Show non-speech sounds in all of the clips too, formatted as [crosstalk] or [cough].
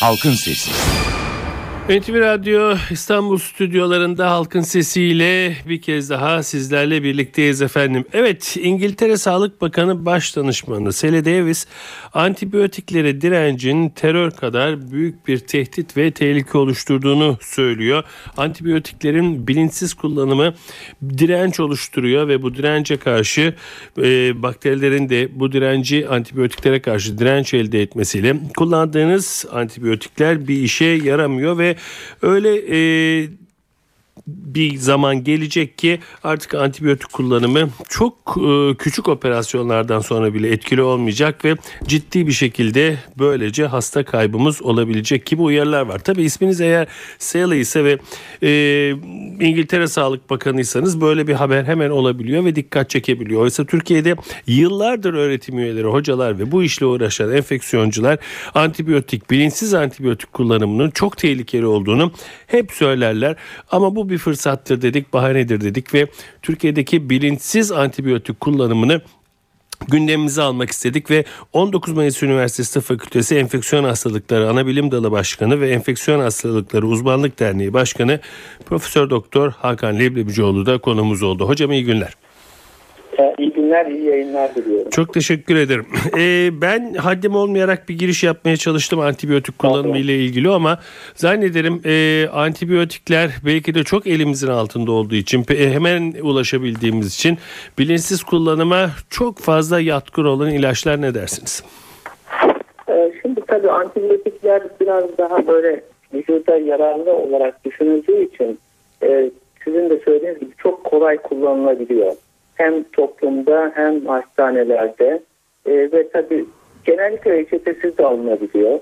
Halkın Sesi. NTV Radyo İstanbul stüdyolarında halkın sesiyle bir kez daha sizlerle birlikteyiz efendim. Evet İngiltere Sağlık Bakanı Baş Danışmanı Sally Davis antibiyotiklere direncin terör kadar büyük bir tehdit ve tehlike oluşturduğunu söylüyor. Antibiyotiklerin bilinçsiz kullanımı direnç oluşturuyor ve bu dirence karşı e, bakterilerin de bu direnci antibiyotiklere karşı direnç elde etmesiyle kullandığınız antibiyotikler bir işe yaramıyor ve öyle e, bir zaman gelecek ki artık antibiyotik kullanımı çok e, küçük operasyonlardan sonra bile etkili olmayacak ve ciddi bir şekilde böylece hasta kaybımız olabilecek gibi uyarılar var. Tabi isminiz eğer Sally ise ve e, İngiltere Sağlık Bakanıysanız böyle bir haber hemen olabiliyor ve dikkat çekebiliyor. Oysa Türkiye'de yıllardır öğretim üyeleri, hocalar ve bu işle uğraşan enfeksiyoncular antibiyotik, bilinçsiz antibiyotik kullanımının çok tehlikeli olduğunu hep söylerler. Ama bu bir fırsattır dedik, bahanedir dedik ve Türkiye'deki bilinçsiz antibiyotik kullanımını gündemimize almak istedik ve 19 Mayıs Üniversitesi Tıp Fakültesi Enfeksiyon Hastalıkları Anabilim Dalı Başkanı ve Enfeksiyon Hastalıkları Uzmanlık Derneği Başkanı Profesör Doktor Hakan Leblebicioğlu da konumuz oldu. Hocam iyi günler. İyi günler, iyi yayınlar diliyorum. Çok teşekkür ederim. [laughs] Ee, ben haddim olmayarak bir giriş yapmaya çalıştım antibiyotik kullanımı ile ilgili ama zannederim e, antibiyotikler belki de çok elimizin altında olduğu için hemen ulaşabildiğimiz için bilinçsiz kullanıma çok fazla yatkın olan ilaçlar ne dersiniz? Ee, şimdi tabii antibiyotikler biraz daha böyle vücuda yararlı olarak düşünüldüğü için e, sizin de söylediğiniz gibi çok kolay kullanılabiliyor hem toplumda hem hastanelerde e, ve tabii genellikle reçetesiz de alınabiliyor.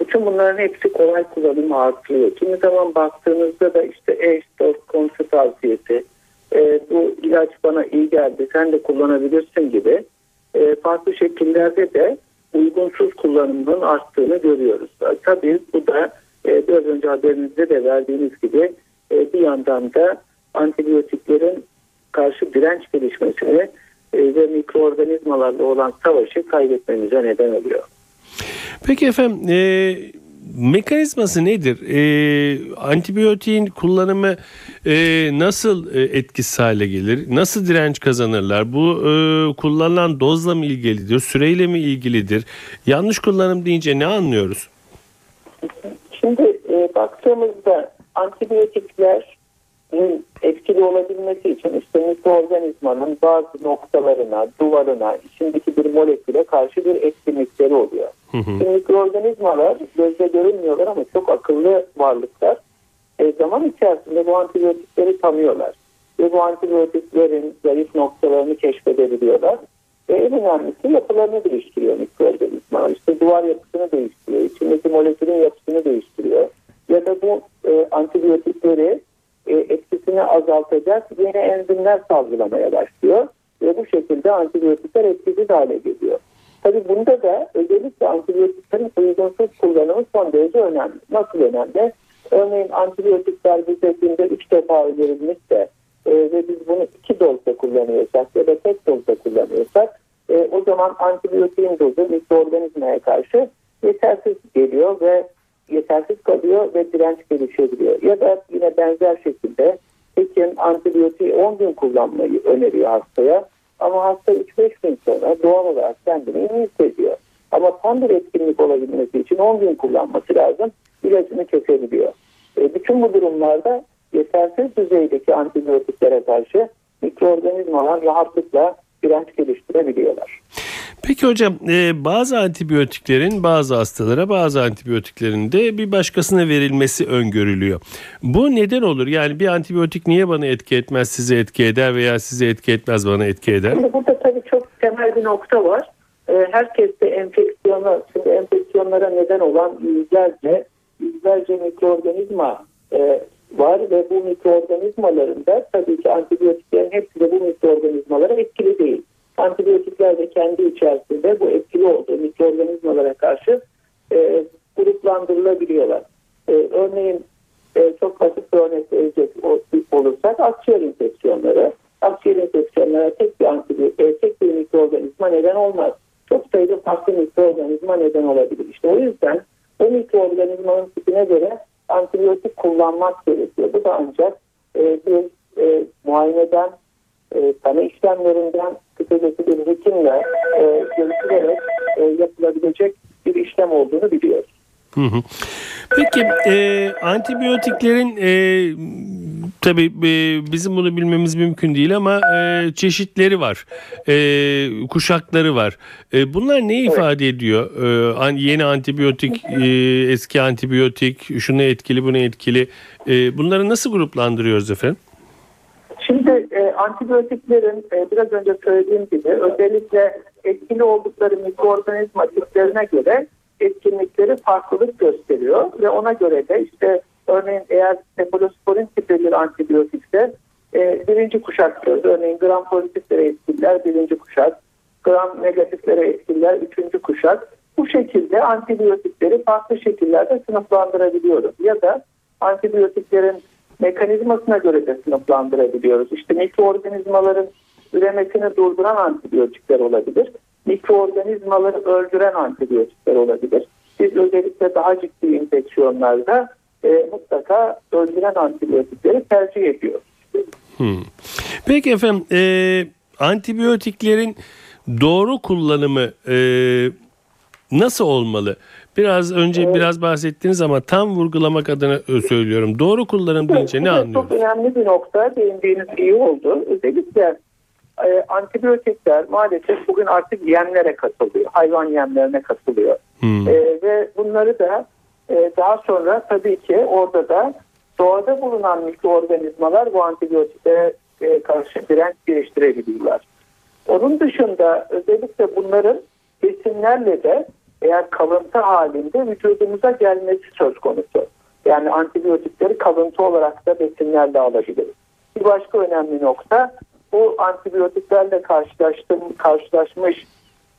Bütün bunların hepsi kolay kullanımı artırıyor. Kimi zaman baktığınızda da işte eş, dost, komşu tavsiyesi, e, bu ilaç bana iyi geldi, sen de kullanabilirsin gibi e, farklı şekillerde de uygunsuz kullanımının arttığını görüyoruz. Tabii bu da e, biraz önce haberinizde de verdiğiniz gibi e, bir yandan da antibiyotiklerin karşı direnç gelişmesini e, ve mikroorganizmalarla olan savaşı kaybetmemize neden oluyor. Peki efendim e, mekanizması nedir? E, antibiyotiğin kullanımı e, nasıl e, etkisiz hale gelir? Nasıl direnç kazanırlar? Bu e, kullanılan dozla mı ilgilidir? Süreyle mi ilgilidir? Yanlış kullanım deyince ne anlıyoruz? Şimdi e, baktığımızda antibiyotikler etkili olabilmesi için işte mikroorganizmanın bazı noktalarına, duvarına, içindeki bir moleküle karşı bir etkinlikleri oluyor. Hı hı. mikroorganizmalar gözle görünmüyorlar ama çok akıllı varlıklar. E, zaman içerisinde bu antibiyotikleri tanıyorlar. Ve bu antibiyotiklerin zayıf noktalarını keşfedebiliyorlar. Ve en önemlisi yapılarını değiştiriyor mikroorganizmalar. İşte duvar yapısını değiştiriyor, içindeki molekülün yapısını değiştiriyor. Ya da bu e, antibiyotikleri e, etkisini azaltacak yeni enzimler salgılamaya başlıyor. Ve bu şekilde antibiyotikler etkisiz hale geliyor. Tabi bunda da özellikle antibiyotiklerin uygunsuz kullanımı son derece önemli. Nasıl önemli? Örneğin antibiyotikler bize günde 3 defa önerilmişse e, ve biz bunu 2 dozda kullanıyorsak ya da tek dozda kullanıyorsak e, o zaman antibiyotiğin dozu mikroorganizmaya karşı yetersiz geliyor ve yetersiz kalıyor ve direnç gelişebiliyor. Ya da yine benzer şekilde hekim antibiyotiği 10 gün kullanmayı öneriyor hastaya. Ama hasta 3-5 gün sonra doğal olarak kendini iyi hissediyor. Ama tam bir etkinlik olabilmesi için 10 gün kullanması lazım. İlacını kesebiliyor. E, bütün bu durumlarda yetersiz düzeydeki antibiyotiklere karşı mikroorganizmalar rahatlıkla direnç geliştirebiliyorlar. Peki hocam e, bazı antibiyotiklerin bazı hastalara bazı antibiyotiklerin de bir başkasına verilmesi öngörülüyor. Bu neden olur? Yani bir antibiyotik niye bana etki etmez size etki eder veya size etki etmez bana etki eder? Şimdi burada tabii çok temel bir nokta var. E, herkes de enfeksiyona, şimdi enfeksiyonlara neden olan yüzlerce, yüzlerce mikroorganizma e, var ve bu mikroorganizmaların da tabii ki antibiyotiklerin hepsi de bu mikroorganizmalara etkili değil antibiyotikler de kendi içerisinde bu etkili olduğu mikroorganizmalara karşı e, gruplandırılabiliyorlar. E, örneğin e, çok basit bir örnek verecek olursak akciğer infeksiyonları. Akciğer infeksiyonlara tek bir antibiyotik, e, tek bir mikroorganizma neden olmaz. Çok sayıda farklı mikroorganizma neden olabilir. İşte o yüzden o mikroorganizmanın tipine göre antibiyotik kullanmak gerekiyor. Bu da ancak e, bir e, muayeneden, e, tanı işlemlerinden, kısacası bir hekimle e, görüşülerek e, yapılabilecek bir işlem olduğunu biliyoruz. Hı hı. Peki e, antibiyotiklerin e, tabii e, bizim bunu bilmemiz mümkün değil ama e, çeşitleri var, e, kuşakları var. E, bunlar ne ifade ediyor? E, yeni antibiyotik, e, eski antibiyotik, şunu etkili, bunu etkili. E, bunları nasıl gruplandırıyoruz efendim? E, antibiyotiklerin e, biraz önce söylediğim gibi özellikle etkili oldukları mikroorganizma tiplerine göre etkinlikleri farklılık gösteriyor ve ona göre de işte örneğin eğer cepalosporin tipi bir antibiyotikse e, birinci kuşaktır. Örneğin gram pozitiflere etkililer birinci kuşak, gram negatiflere etkililer üçüncü kuşak. Bu şekilde antibiyotikleri farklı şekillerde sınıflandırabiliyoruz. Ya da antibiyotiklerin mekanizmasına göre de sınıflandırabiliyoruz. İşte mikroorganizmaların üremesini durduran antibiyotikler olabilir. Mikroorganizmaları öldüren antibiyotikler olabilir. Biz özellikle daha ciddi infeksiyonlarda e, mutlaka öldüren antibiyotikleri tercih ediyoruz. Hmm. Peki efendim e, antibiyotiklerin doğru kullanımı e, nasıl olmalı? Biraz önce evet. biraz bahsettiniz ama tam vurgulamak adına söylüyorum. Doğru kullanım deyince ne anlıyoruz? Çok önemli bir nokta değindiğiniz iyi oldu. Özellikle e, antibiyotikler maalesef bugün artık yemlere katılıyor. Hayvan yemlerine katılıyor. Hmm. E, ve bunları da e, daha sonra tabii ki orada da doğada bulunan mikroorganizmalar bu antibiyotiklere e, karşı direnç geliştirebiliyorlar. Onun dışında özellikle bunların besinlerle de eğer kalıntı halinde vücudumuza gelmesi söz konusu. Yani antibiyotikleri kalıntı olarak da besinlerle alabiliriz. Bir başka önemli nokta bu antibiyotiklerle karşılaştım, karşılaşmış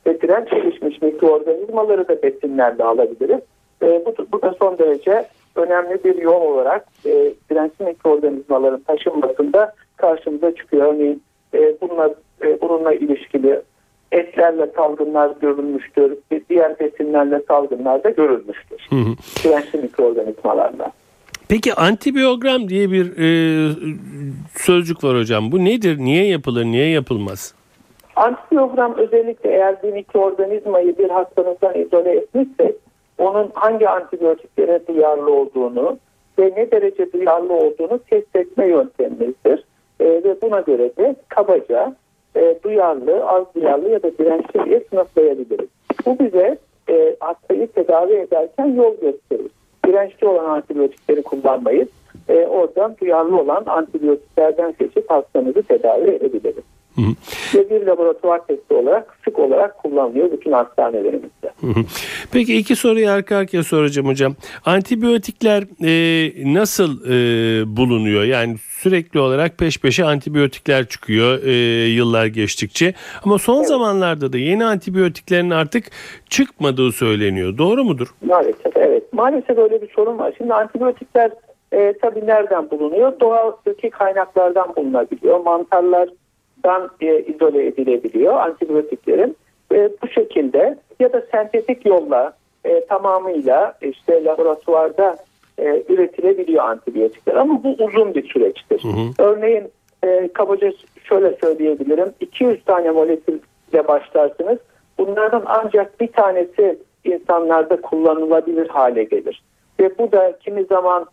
ve direnç gelişmiş mikroorganizmaları da besinlerle alabiliriz. E, bu, bu da son derece önemli bir yol olarak e, dirençli mikroorganizmaların taşınmasında karşımıza çıkıyor. Örneğin e, bununla, e, bununla ilişkili etlerle salgınlar görülmüştür. Diğer besinlerle salgınlar da görülmüştür. Hı hı. Dirençli mikroorganizmalarla. Peki antibiyogram diye bir e, sözcük var hocam. Bu nedir? Niye yapılır? Niye yapılmaz? Antibiyogram özellikle eğer bir mikroorganizmayı bir hastamızdan izole etmişse onun hangi antibiyotiklere duyarlı olduğunu ve ne derece duyarlı olduğunu test etme yöntemimizdir. E, ve buna göre de kabaca e, duyarlı, az duyarlı ya da dirençli diye sınıflayabiliriz. Bu bize e, hastayı tedavi ederken yol gösterir. Dirençli olan antibiyotikleri kullanmayız. E, oradan duyarlı olan antibiyotiklerden seçip hastamızı tedavi edebiliriz. Hı hı. Ve bir laboratuvar testi olarak sık olarak kullanılıyor bütün hastanelerimizde. Hı hı. Peki iki soruyu arka arkaya soracağım hocam. Antibiyotikler e, nasıl e, bulunuyor? Yani sürekli olarak peş peşe antibiyotikler çıkıyor e, yıllar geçtikçe. Ama son evet. zamanlarda da yeni antibiyotiklerin artık çıkmadığı söyleniyor. Doğru mudur? Maalesef evet. Maalesef öyle bir sorun var. Şimdi antibiyotikler e, tabii nereden bulunuyor? Doğadaki kaynaklardan bulunabiliyor. Mantarlar dan e, izole edilebiliyor antibiyotiklerin. E, bu şekilde ya da sentetik yolla e, tamamıyla işte laboratuvarda e, üretilebiliyor antibiyotikler ama bu uzun bir süreçtir. Hı hı. Örneğin e, kabaca şöyle söyleyebilirim 200 tane molekülle başlarsınız bunlardan ancak bir tanesi insanlarda kullanılabilir hale gelir. Ve bu da kimi zaman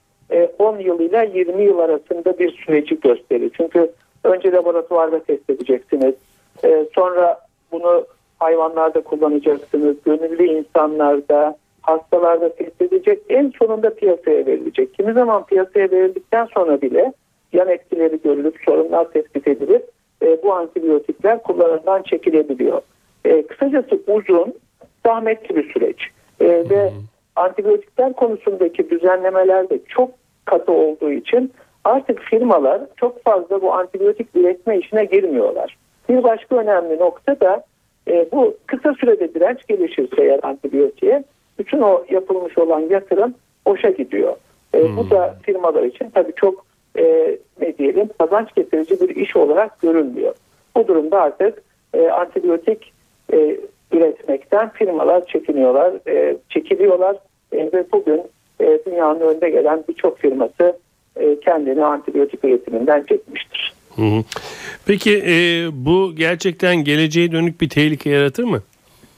10 yıl ile 20 yıl arasında bir süreci gösterir. Çünkü Önce laboratuvarda test edeceksiniz. Ee, sonra bunu hayvanlarda kullanacaksınız. Gönüllü insanlarda, hastalarda test edecek. En sonunda piyasaya verilecek. Kimi zaman piyasaya verildikten sonra bile yan etkileri görülüp sorunlar tespit edilip e, bu antibiyotikler kullanımdan çekilebiliyor. E, kısacası uzun, zahmetli bir süreç. E, ve antibiyotikler konusundaki düzenlemeler de çok katı olduğu için artık firmalar çok fazla bu antibiyotik üretme işine girmiyorlar. Bir başka önemli nokta da e, bu kısa sürede direnç gelişirse eğer antibiyotiğe bütün o yapılmış olan yatırım boşa gidiyor. E, hmm. Bu da firmalar için tabii çok e, ne diyelim kazanç getirici bir iş olarak görülmüyor. Bu durumda artık e, antibiyotik e, üretmekten firmalar çekiniyorlar, e, çekiliyorlar. E, ve bugün e, dünyanın önde gelen birçok firması kendini antibiyotik üretiminden çekmiştir. Hı hı. Peki e, bu gerçekten geleceğe dönük bir tehlike yaratır mı?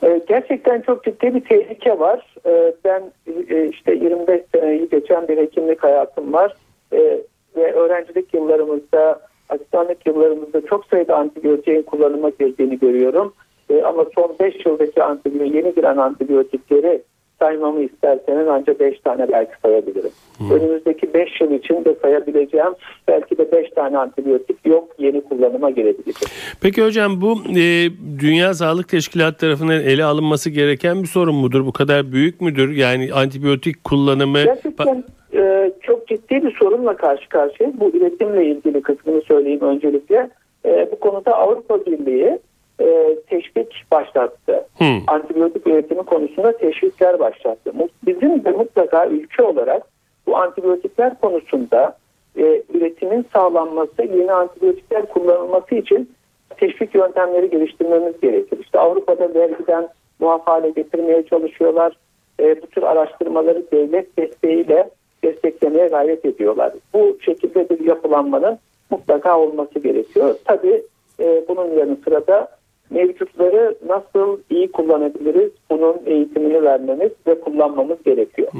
E, gerçekten çok ciddi bir tehlike var. E, ben e, işte 25 seneyi geçen bir hekimlik hayatım var. E, ve öğrencilik yıllarımızda, asistanlık yıllarımızda çok sayıda antibiyotiğin kullanıma girdiğini görüyorum. E, ama son 5 yıldaki antibiyotik, yeni giren antibiyotikleri saymamı isterseniz ancak 5 tane belki sayabilirim. Hmm. Önümüzdeki 5 yıl için de sayabileceğim belki de 5 tane antibiyotik yok yeni kullanıma girebilecek. Peki hocam bu e, Dünya Sağlık Teşkilatı tarafından ele alınması gereken bir sorun mudur? Bu kadar büyük müdür? Yani antibiyotik kullanımı... Gerçekten e, çok ciddi bir sorunla karşı karşıya. Bu üretimle ilgili kısmını söyleyeyim öncelikle. E, bu konuda Avrupa Birliği e, teşvik başlattı. Hmm. Antibiyotik üretimi konusunda teşvikler başlattı. Bizim de mutlaka ülke olarak bu antibiyotikler konusunda e, üretimin sağlanması, yeni antibiyotikler kullanılması için teşvik yöntemleri geliştirmemiz gerekir. İşte Avrupa'da vergiden muaf hale getirmeye çalışıyorlar. E, bu tür araştırmaları devlet desteğiyle desteklemeye gayret ediyorlar. Bu şekilde bir yapılanmanın mutlaka olması gerekiyor. Tabii e, bunun yanı sıra da mevcutları nasıl iyi kullanabiliriz bunun eğitimini vermemiz ve kullanmamız gerekiyor.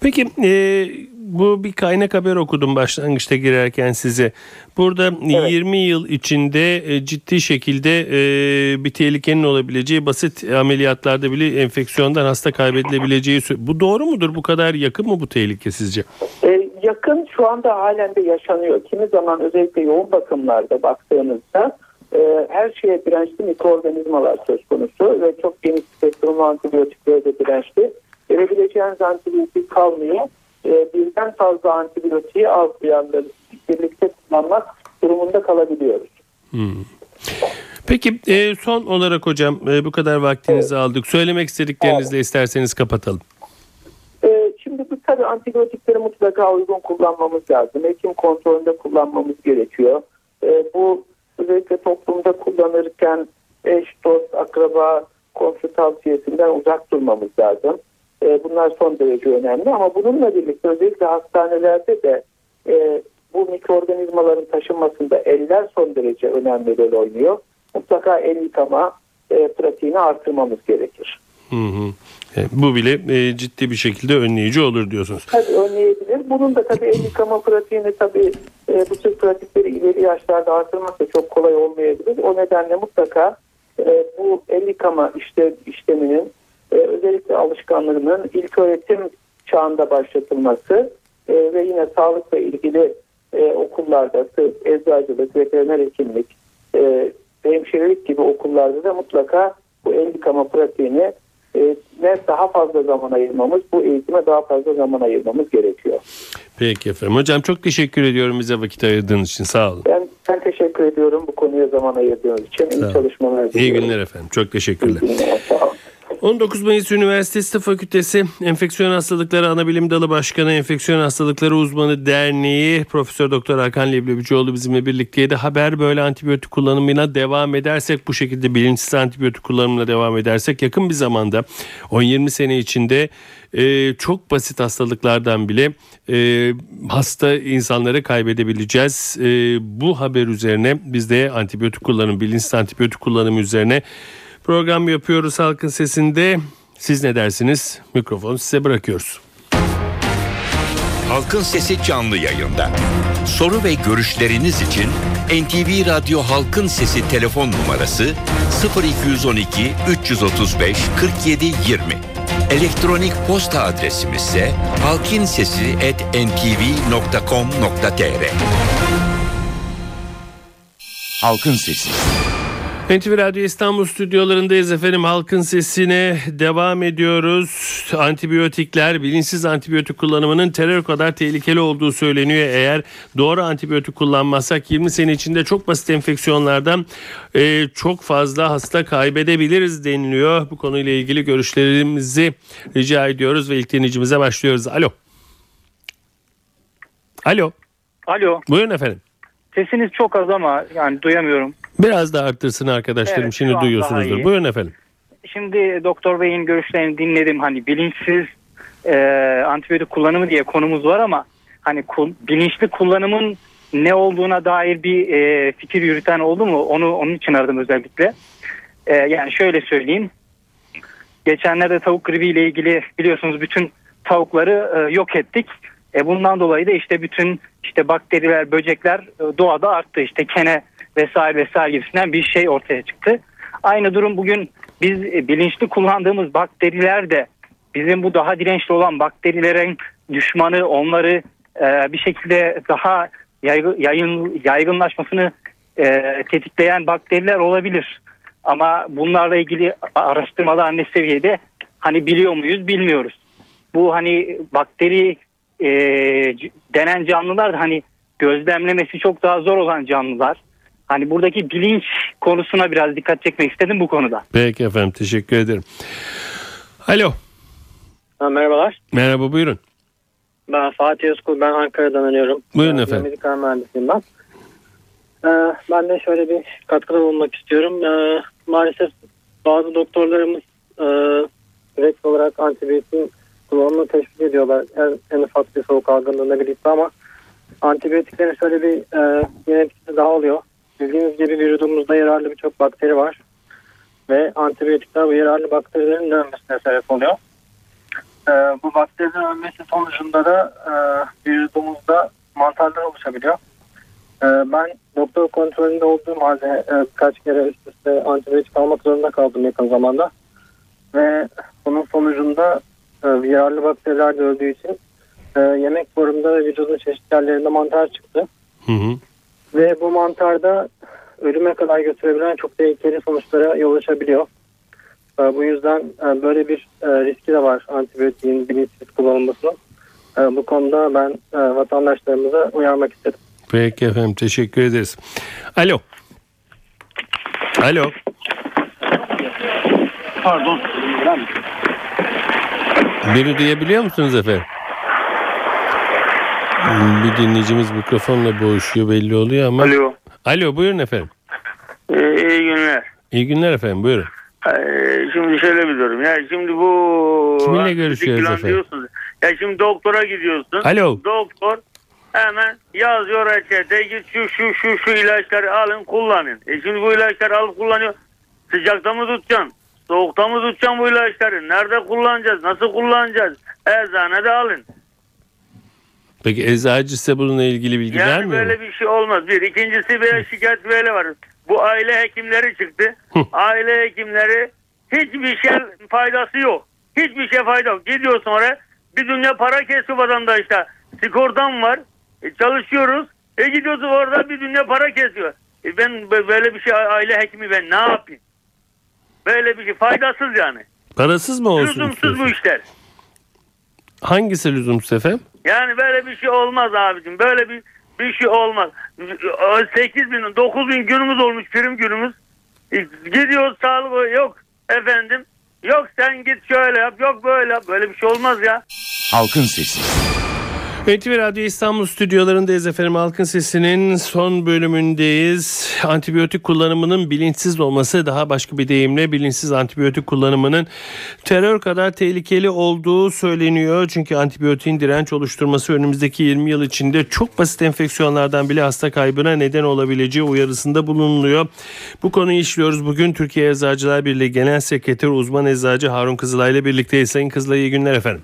Peki e, bu bir kaynak haber okudum başlangıçta girerken size. Burada evet. 20 yıl içinde e, ciddi şekilde e, bir tehlikenin olabileceği basit ameliyatlarda bile enfeksiyondan hasta kaybedilebileceği. Bu doğru mudur? Bu kadar yakın mı bu tehlike sizce? E, yakın şu anda halen de yaşanıyor. Kimi zaman özellikle yoğun bakımlarda baktığınızda e, her şeye dirençli mikroorganizmalar söz konusu ve çok geniş spektrumlu antibiyotiklere de dirençli. Verebileceğiniz antibiyotik kalmıyor. E, birden fazla antibiyotiği az duyanları birlikte kullanmak durumunda kalabiliyoruz. Hmm. Peki e, son olarak hocam e, bu kadar vaktinizi evet. aldık. Söylemek istediklerinizle evet. isterseniz kapatalım. E, şimdi bu tabii antibiyotikleri mutlaka uygun kullanmamız lazım. Hekim kontrolünde kullanmamız gerekiyor. E, bu toplumda kullanırken eş, dost, akraba, komşu tavsiyesinden uzak durmamız lazım. E, bunlar son derece önemli ama bununla birlikte özellikle hastanelerde de e, bu mikroorganizmaların taşınmasında eller son derece önemli rol oynuyor. Mutlaka el yıkama e, pratiğini artırmamız gerekir. Hı hı. E, bu bile e, ciddi bir şekilde önleyici olur diyorsunuz. Tabii önleyebilir. Bunun da tabii el yıkama pratiğini tabii e, bu tür pratikleri ileri yaşlarda artırmak da çok kolay olmayabilir. O nedenle mutlaka e, bu el yıkama işte, işleminin e, özellikle alışkanlığının ilk öğretim çağında başlatılması e, ve yine sağlıkla ilgili e, okullarda tıp, eczacılık, veteriner hekimlik, e, hemşirelik gibi okullarda da mutlaka bu el yıkama pratiğini ne daha fazla zaman ayırmamız, bu eğitime daha fazla zaman ayırmamız gerekiyor. Peki efendim. Hocam çok teşekkür ediyorum bize vakit ayırdığınız için. Sağ olun. Ben, ben teşekkür ediyorum bu konuya zaman ayırdığınız için. İyi çalışmalar diliyorum. İyi günler efendim. Çok teşekkürler. İyi günler. Sağ olun. 19 Mayıs Üniversitesi Fakültesi Enfeksiyon Hastalıkları Anabilim Dalı Başkanı Enfeksiyon Hastalıkları Uzmanı Derneği Profesör Doktor Hakan Leblebicioğlu bizimle birlikteydi. Haber böyle antibiyotik kullanımına devam edersek bu şekilde bilinçsiz antibiyotik kullanımına devam edersek yakın bir zamanda 10-20 sene içinde e, çok basit hastalıklardan bile e, hasta insanları kaybedebileceğiz. E, bu haber üzerine biz de antibiyotik kullanım, bilinçsiz antibiyotik kullanımı üzerine Program yapıyoruz halkın sesinde. Siz ne dersiniz? Mikrofonu size bırakıyoruz. Halkın Sesi canlı yayında. Soru ve görüşleriniz için NTV Radyo Halkın Sesi telefon numarası 0212 335 47 20. Elektronik posta adresimiz ise halkinsesi@ntv.com.tr. Halkın Sesi. NTV Radyo İstanbul stüdyolarındayız efendim. Halkın sesine devam ediyoruz. Antibiyotikler, bilinçsiz antibiyotik kullanımının terör kadar tehlikeli olduğu söyleniyor. Eğer doğru antibiyotik kullanmazsak 20 sene içinde çok basit enfeksiyonlardan e, çok fazla hasta kaybedebiliriz deniliyor. Bu konuyla ilgili görüşlerimizi rica ediyoruz ve ilk dinleyicimize başlıyoruz. Alo. Alo. Alo. Buyurun efendim. Sesiniz çok az ama yani duyamıyorum. Biraz da arttırsın arkadaşlarım. Evet, Şimdi duyuyorsunuzdur. Buyurun efendim. Şimdi Doktor Bey'in görüşlerini dinledim. Hani bilinçsiz e, antibiyotik kullanımı diye konumuz var ama hani kul, bilinçli kullanımın ne olduğuna dair bir e, fikir yürüten oldu mu? Onu onun için aradım özellikle. E, yani şöyle söyleyeyim. Geçenlerde tavuk gribi ile ilgili biliyorsunuz bütün tavukları e, yok ettik. E, bundan dolayı da işte bütün işte bakteriler, böcekler e, doğada arttı. İşte kene vesaire vesaire gibisinden bir şey ortaya çıktı. Aynı durum bugün biz e, bilinçli kullandığımız bakteriler de bizim bu daha dirençli olan bakterilerin düşmanı onları e, bir şekilde daha yaygın, yayın, yaygınlaşmasını tetikleyen bakteriler olabilir. Ama bunlarla ilgili araştırmalar ne seviyede hani biliyor muyuz bilmiyoruz. Bu hani bakteri e, denen canlılar da hani gözlemlemesi çok daha zor olan canlılar. Hani buradaki bilinç konusuna biraz dikkat çekmek istedim bu konuda. Peki efendim teşekkür ederim. Alo. Ha, merhabalar. Merhaba buyurun. Ben Fatih Özkul. Ben Ankara'dan arıyorum. Buyurun Ee, efendim. Medikal mühendisiyim ben. Ee, ben de şöyle bir katkıda bulunmak istiyorum. Ee, maalesef bazı doktorlarımız e, direkt olarak antibiyotin kullanımını teşvik ediyorlar. En, en ufak bir soğuk algınlığında birlikte ama antibiyotiklerin şöyle bir e, yan etkisi daha oluyor. Bildiğiniz gibi vücudumuzda yararlı birçok bakteri var. Ve antibiyotikler bu yararlı bakterilerin de ölmesine sebep oluyor. Ee, bu bakterilerin ölmesi sonucunda da e, vücudumuzda mantarlar oluşabiliyor. Ee, ben doktor kontrolünde olduğum halde e, birkaç kere üst üste antibiyotik almak zorunda kaldım yakın zamanda. Ve bunun sonucunda e, yararlı bakteriler de öldüğü için e, yemek borumda ve vücudun çeşitli yerlerinde mantar çıktı. Hı hı. Ve bu mantarda ölüme kadar götürebilen çok tehlikeli sonuçlara yol açabiliyor. Ee, Bu yüzden e, böyle bir e, riski de var antibiyotiğin bilinçsiz kullanılmasının. E, Bu konuda ben e, vatandaşlarımıza uyarmak istedim. Peki efendim teşekkür ederiz. Alo. Alo. Pardon. Beni duyabiliyor musunuz efendim? Bir dinleyicimiz mikrofonla boğuşuyor belli oluyor ama. Alo. Alo buyurun efendim. Ee, iyi günler. İyi günler efendim buyurun. Ee, şimdi şöyle bir durum. Ya şimdi bu... Kiminle görüşüyoruz efendim? diyorsunuz. Ya şimdi doktora gidiyorsun. Alo. Doktor hemen yazıyor reçete git şu şu şu şu ilaçları alın kullanın. E şimdi bu ilaçları alıp kullanıyor. Sıcakta mı tutacaksın? Soğukta mı tutacaksın bu ilaçları? Nerede kullanacağız? Nasıl kullanacağız? Eczanede alın. Peki eczacı size bununla ilgili bilgi Yani vermiyor mu? böyle bir şey olmaz. Bir. ikincisi bir şikayet böyle var. Bu aile hekimleri çıktı. aile hekimleri hiçbir şey faydası yok. Hiçbir şey fayda yok. Gidiyorsun oraya bir dünya para kesiyor vatandaşta. Sigortam var. E, çalışıyoruz. E gidiyorsun orada bir dünya para kesiyor. E ben bö- böyle bir şey aile hekimi ben ne yapayım? Böyle bir şey faydasız yani. Parasız mı olsun? Lüzumsuz istiyorsun? bu işler. Hangisi lüzumsuz efendim? Yani böyle bir şey olmaz abicim. Böyle bir bir şey olmaz. 8 bin, 9 bin günümüz olmuş prim günümüz. E, Gidiyoruz sağlık yok efendim. Yok sen git şöyle yap yok böyle yap. Böyle bir şey olmaz ya. Halkın Sesi. NTV Radyo İstanbul stüdyolarındayız efendim. Halkın Sesi'nin son bölümündeyiz. Antibiyotik kullanımının bilinçsiz olması daha başka bir deyimle bilinçsiz antibiyotik kullanımının terör kadar tehlikeli olduğu söyleniyor. Çünkü antibiyotiğin direnç oluşturması önümüzdeki 20 yıl içinde çok basit enfeksiyonlardan bile hasta kaybına neden olabileceği uyarısında bulunuluyor. Bu konuyu işliyoruz. Bugün Türkiye Eczacılar Birliği Genel Sekreteri uzman eczacı Harun Kızılay ile birlikteyiz. Sayın Kızılay iyi günler efendim.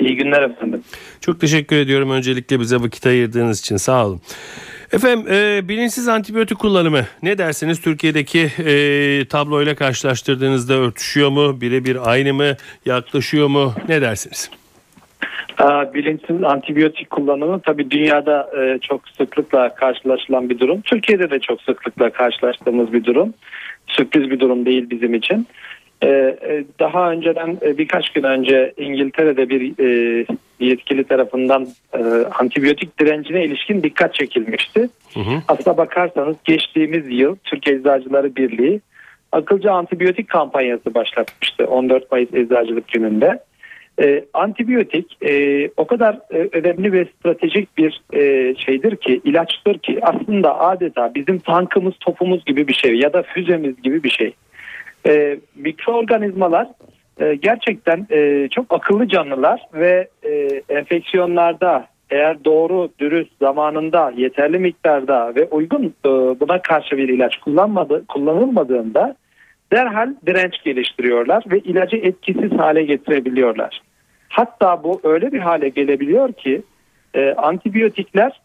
İyi günler efendim. Çok teşekkür ediyorum öncelikle bize vakit ayırdığınız için sağ olun. Efendim e, bilinçsiz antibiyotik kullanımı ne dersiniz Türkiye'deki e, tabloyla karşılaştırdığınızda örtüşüyor mu birebir aynı mı yaklaşıyor mu ne dersiniz? Bilinçsiz antibiyotik kullanımı tabii dünyada e, çok sıklıkla karşılaşılan bir durum. Türkiye'de de çok sıklıkla karşılaştığımız bir durum. Sürpriz bir durum değil bizim için. E, e, daha önceden e, birkaç gün önce İngiltere'de bir e, yetkili tarafından antibiyotik direncine ilişkin dikkat çekilmişti. Hı hı. Aslına bakarsanız geçtiğimiz yıl Türkiye Eczacıları Birliği akılcı antibiyotik kampanyası başlatmıştı 14 Mayıs Eczacılık Günü'nde. E, antibiyotik e, o kadar e, önemli ve stratejik bir e, şeydir ki ilaçtır ki aslında adeta bizim tankımız topumuz gibi bir şey ya da füzemiz gibi bir şey. E, mikroorganizmalar e, gerçekten e, çok akıllı canlılar ve e, enfeksiyonlarda eğer doğru, dürüst, zamanında, yeterli miktarda ve uygun e, buna karşı bir ilaç kullanmadı, kullanılmadığında derhal direnç geliştiriyorlar ve ilacı etkisiz hale getirebiliyorlar. Hatta bu öyle bir hale gelebiliyor ki e, antibiyotikler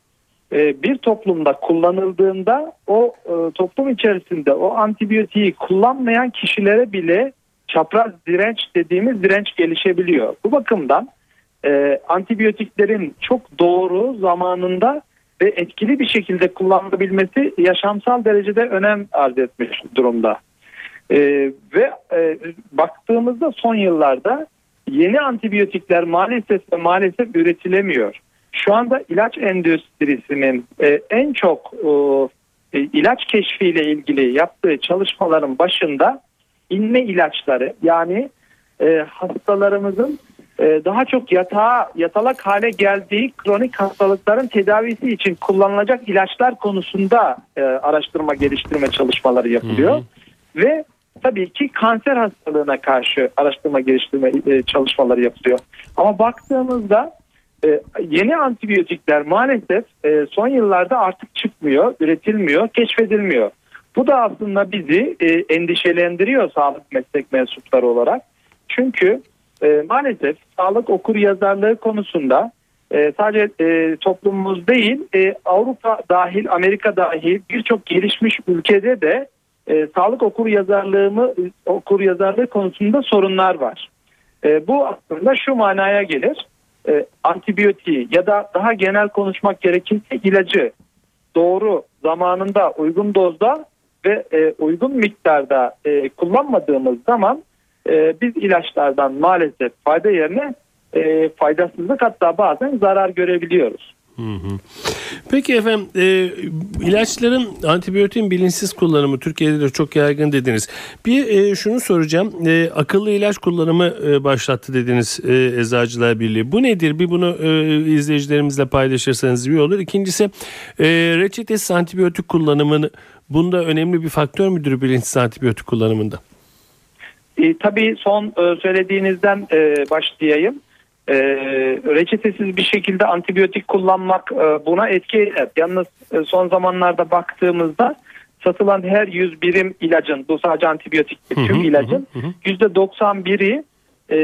bir toplumda kullanıldığında o e, toplum içerisinde o antibiyotiği kullanmayan kişilere bile çapraz direnç dediğimiz direnç gelişebiliyor. Bu bakımdan e, antibiyotiklerin çok doğru zamanında ve etkili bir şekilde kullanılabilmesi yaşamsal derecede önem arz etmiş durumda. E, ve e, baktığımızda son yıllarda yeni antibiyotikler maalesef ve maalesef üretilemiyor. Şu anda ilaç endüstrisinin e, en çok e, ilaç keşfiyle ilgili yaptığı çalışmaların başında inme ilaçları yani e, hastalarımızın e, daha çok yatağa yatalak hale geldiği kronik hastalıkların tedavisi için kullanılacak ilaçlar konusunda e, araştırma geliştirme çalışmaları yapılıyor. Hı hı. Ve tabii ki kanser hastalığına karşı araştırma geliştirme e, çalışmaları yapılıyor. Ama baktığımızda e, yeni antibiyotikler maalesef e, son yıllarda artık çıkmıyor, üretilmiyor, keşfedilmiyor. Bu da aslında bizi e, endişelendiriyor sağlık meslek mensupları olarak. Çünkü e, maalesef sağlık okur yazarlığı konusunda e, sadece e, toplumumuz değil e, Avrupa dahil Amerika dahil birçok gelişmiş ülkede de e, sağlık okur yazarlığımı okur yazarlığı konusunda sorunlar var. E, bu aslında şu manaya gelir. E, antibiyotiği ya da daha genel konuşmak gerekirse ilacı doğru zamanında uygun dozda ve e, uygun miktarda e, kullanmadığımız zaman e, biz ilaçlardan maalesef fayda yerine e, faydasızlık hatta bazen zarar görebiliyoruz. Peki efendim e, ilaçların antibiyotin bilinçsiz kullanımı Türkiye'de de çok yaygın dediniz. Bir e, şunu soracağım e, akıllı ilaç kullanımı e, başlattı dediniz e, Eczacılar Birliği. Bu nedir? Bir bunu e, izleyicilerimizle paylaşırsanız iyi olur. İkincisi e, reçetesiz antibiyotik kullanımını bunda önemli bir faktör müdür bilinçsiz antibiyotik kullanımında? E, tabii son e, söylediğinizden e, başlayayım. E, reçetesiz bir şekilde antibiyotik kullanmak e, buna etki eder. Yalnız e, son zamanlarda baktığımızda satılan her 100 birim ilacın, bu sadece antibiyotik tüm ilacın %91'i e,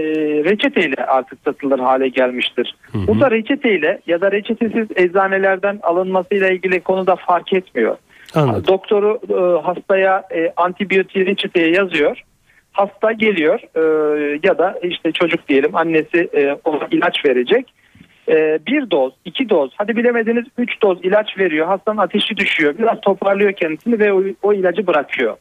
reçeteyle artık satılır hale gelmiştir. Hı hı. Bu da reçeteyle ya da reçetesiz eczanelerden alınmasıyla ilgili konuda fark etmiyor. Anladım. Doktoru e, hastaya e, antibiyotiği reçeteye yazıyor hasta geliyor e, ya da işte çocuk diyelim annesi e, ona ilaç verecek. E, bir doz, iki doz, hadi bilemediniz üç doz ilaç veriyor. Hastanın ateşi düşüyor. Biraz toparlıyor kendisini ve o, o ilacı bırakıyor.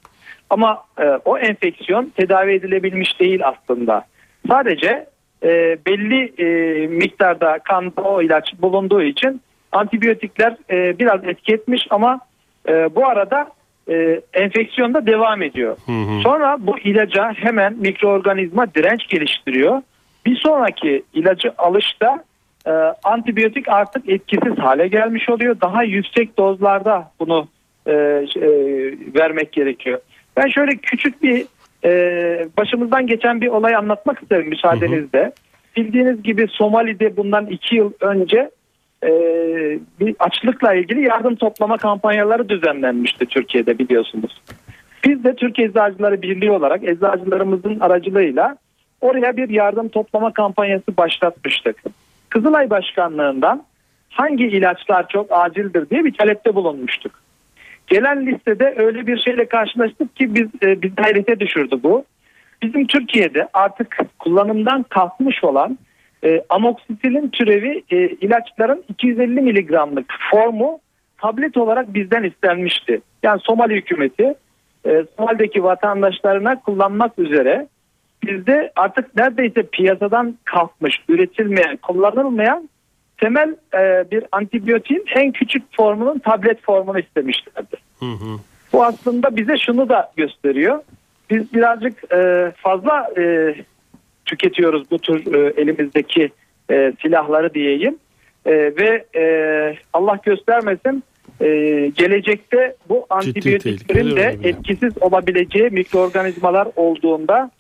Ama e, o enfeksiyon tedavi edilebilmiş değil aslında. Sadece e, belli e, miktarda kanda o ilaç bulunduğu için antibiyotikler e, biraz etki etmiş ama e, bu arada e, enfeksiyonda devam ediyor. Hı hı. Sonra bu ilaca hemen mikroorganizma direnç geliştiriyor. Bir sonraki ilacı alışta e, antibiyotik artık etkisiz hale gelmiş oluyor. Daha yüksek dozlarda bunu e, e, vermek gerekiyor. Ben şöyle küçük bir e, başımızdan geçen bir olay anlatmak isterim müsaadenizle. Hı hı. Bildiğiniz gibi Somali'de bundan iki yıl önce e, bir açlıkla ilgili yardım toplama kampanyaları düzenlenmişti Türkiye'de biliyorsunuz. Biz de Türkiye Eczacıları Birliği olarak eczacılarımızın aracılığıyla oraya bir yardım toplama kampanyası başlatmıştık. Kızılay Başkanlığından hangi ilaçlar çok acildir diye bir talepte bulunmuştuk. Gelen listede öyle bir şeyle karşılaştık ki biz e, biz hayrete düşürdü bu. Bizim Türkiye'de artık kullanımdan kalkmış olan e, amoksisilin türevi e, ilaçların 250 miligramlık formu tablet olarak bizden istenmişti. Yani Somali hükümeti e, Somali'deki vatandaşlarına kullanmak üzere bizde artık neredeyse piyasadan kalkmış, üretilmeyen, kullanılmayan temel e, bir antibiyotin en küçük formunun tablet formunu istemişlerdi. Hı hı. Bu aslında bize şunu da gösteriyor. Biz birazcık e, fazla e, tüketiyoruz bu tür e, elimizdeki e, silahları diyeyim. E, ve e, Allah göstermesin e, gelecekte bu antibiyotiklerin de etkisiz olabileceği mikroorganizmalar olduğunda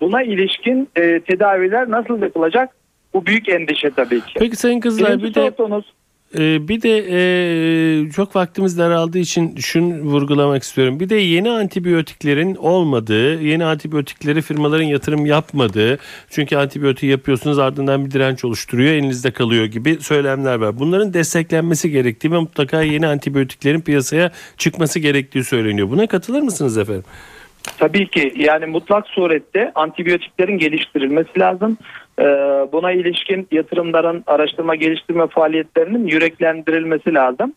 buna ilişkin e, tedaviler nasıl yapılacak? Bu büyük endişe tabii ki. Peki Sayın Kızılay bir de ee, bir de e, çok vaktimiz daraldığı için şunu vurgulamak istiyorum. Bir de yeni antibiyotiklerin olmadığı, yeni antibiyotikleri firmaların yatırım yapmadığı, çünkü antibiyotik yapıyorsunuz ardından bir direnç oluşturuyor, elinizde kalıyor gibi söylemler var. Bunların desteklenmesi gerektiği ve mutlaka yeni antibiyotiklerin piyasaya çıkması gerektiği söyleniyor. Buna katılır mısınız efendim? Tabii ki yani mutlak surette antibiyotiklerin geliştirilmesi lazım. Ee, buna ilişkin yatırımların araştırma geliştirme faaliyetlerinin yüreklendirilmesi lazım.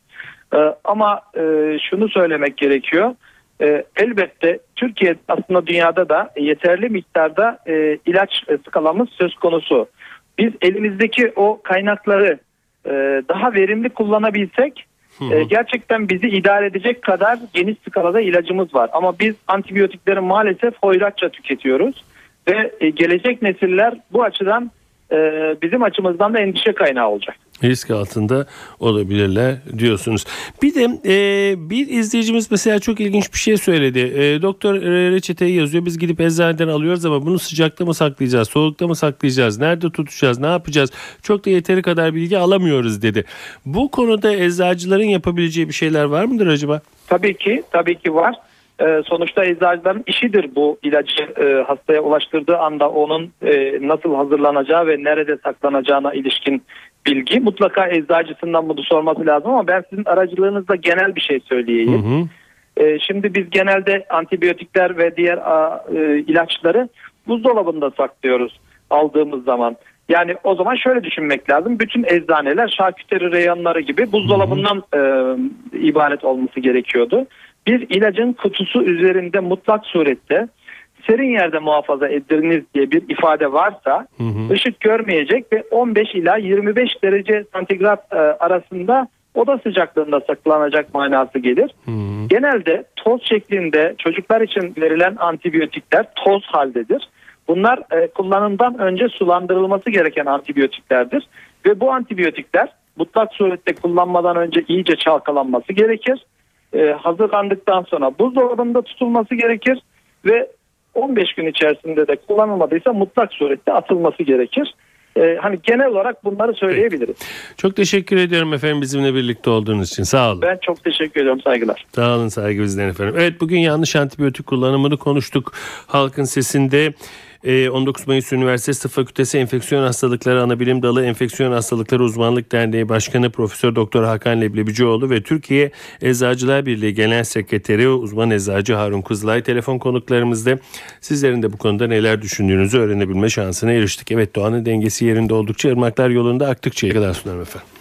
Ee, ama e, şunu söylemek gerekiyor. Ee, elbette Türkiye aslında dünyada da yeterli miktarda e, ilaç skalamız söz konusu. Biz elimizdeki o kaynakları e, daha verimli kullanabilsek gerçekten bizi idare edecek kadar geniş skalada ilacımız var. Ama biz antibiyotikleri maalesef hoyratça tüketiyoruz. Ve e, gelecek nesiller bu açıdan e, bizim açımızdan da endişe kaynağı olacak risk altında olabilirler diyorsunuz. Bir de e, bir izleyicimiz mesela çok ilginç bir şey söyledi. E, doktor e, reçeteyi yazıyor biz gidip eczaneden alıyoruz ama bunu sıcakta mı saklayacağız, soğukta mı saklayacağız, nerede tutacağız, ne yapacağız? Çok da yeteri kadar bilgi alamıyoruz dedi. Bu konuda eczacıların yapabileceği bir şeyler var mıdır acaba? Tabii ki, tabii ki var. E, sonuçta eczacıların işidir bu ilacı e, hastaya ulaştırdığı anda onun e, nasıl hazırlanacağı ve nerede saklanacağına ilişkin bilgi. Mutlaka eczacısından bunu sorması lazım ama ben sizin aracılığınızda genel bir şey söyleyeyim. Hı hı. E, şimdi biz genelde antibiyotikler ve diğer a, e, ilaçları buzdolabında saklıyoruz aldığımız zaman. Yani o zaman şöyle düşünmek lazım. Bütün eczaneler şarküteri reyonları gibi buzdolabından e, ibaret olması gerekiyordu. Bir ilacın kutusu üzerinde mutlak surette serin yerde muhafaza ediliniz diye bir ifade varsa hı hı. ışık görmeyecek ve 15 ila 25 derece santigrat e, arasında oda sıcaklığında saklanacak manası gelir. Hı hı. Genelde toz şeklinde çocuklar için verilen antibiyotikler toz haldedir. Bunlar e, kullanımdan önce sulandırılması gereken antibiyotiklerdir ve bu antibiyotikler mutlak surette kullanmadan önce iyice çalkalanması gerekir. E, hazırlandıktan sonra buzdolabında tutulması gerekir ve 15 gün içerisinde de kullanılmadıysa mutlak surette atılması gerekir. Ee, hani genel olarak bunları söyleyebiliriz. Çok teşekkür ediyorum efendim bizimle birlikte olduğunuz için. Sağ olun. Ben çok teşekkür ediyorum. Saygılar. Sağ olun saygı bizden efendim. Evet bugün yanlış antibiyotik kullanımını konuştuk. Halkın sesinde 19 ee, Mayıs Üniversitesi Tıp Fakültesi Enfeksiyon Hastalıkları Anabilim Dalı Enfeksiyon Hastalıkları Uzmanlık Derneği Başkanı Profesör Doktor Hakan Leblebicioğlu ve Türkiye Eczacılar Birliği Genel Sekreteri uzman eczacı Harun Kızılay telefon konuklarımızda. Sizlerin de bu konuda neler düşündüğünüzü öğrenebilme şansına eriştik. Evet doğanın dengesi yerinde oldukça ırmaklar yolunda aktıkça kadar sunarım efendim.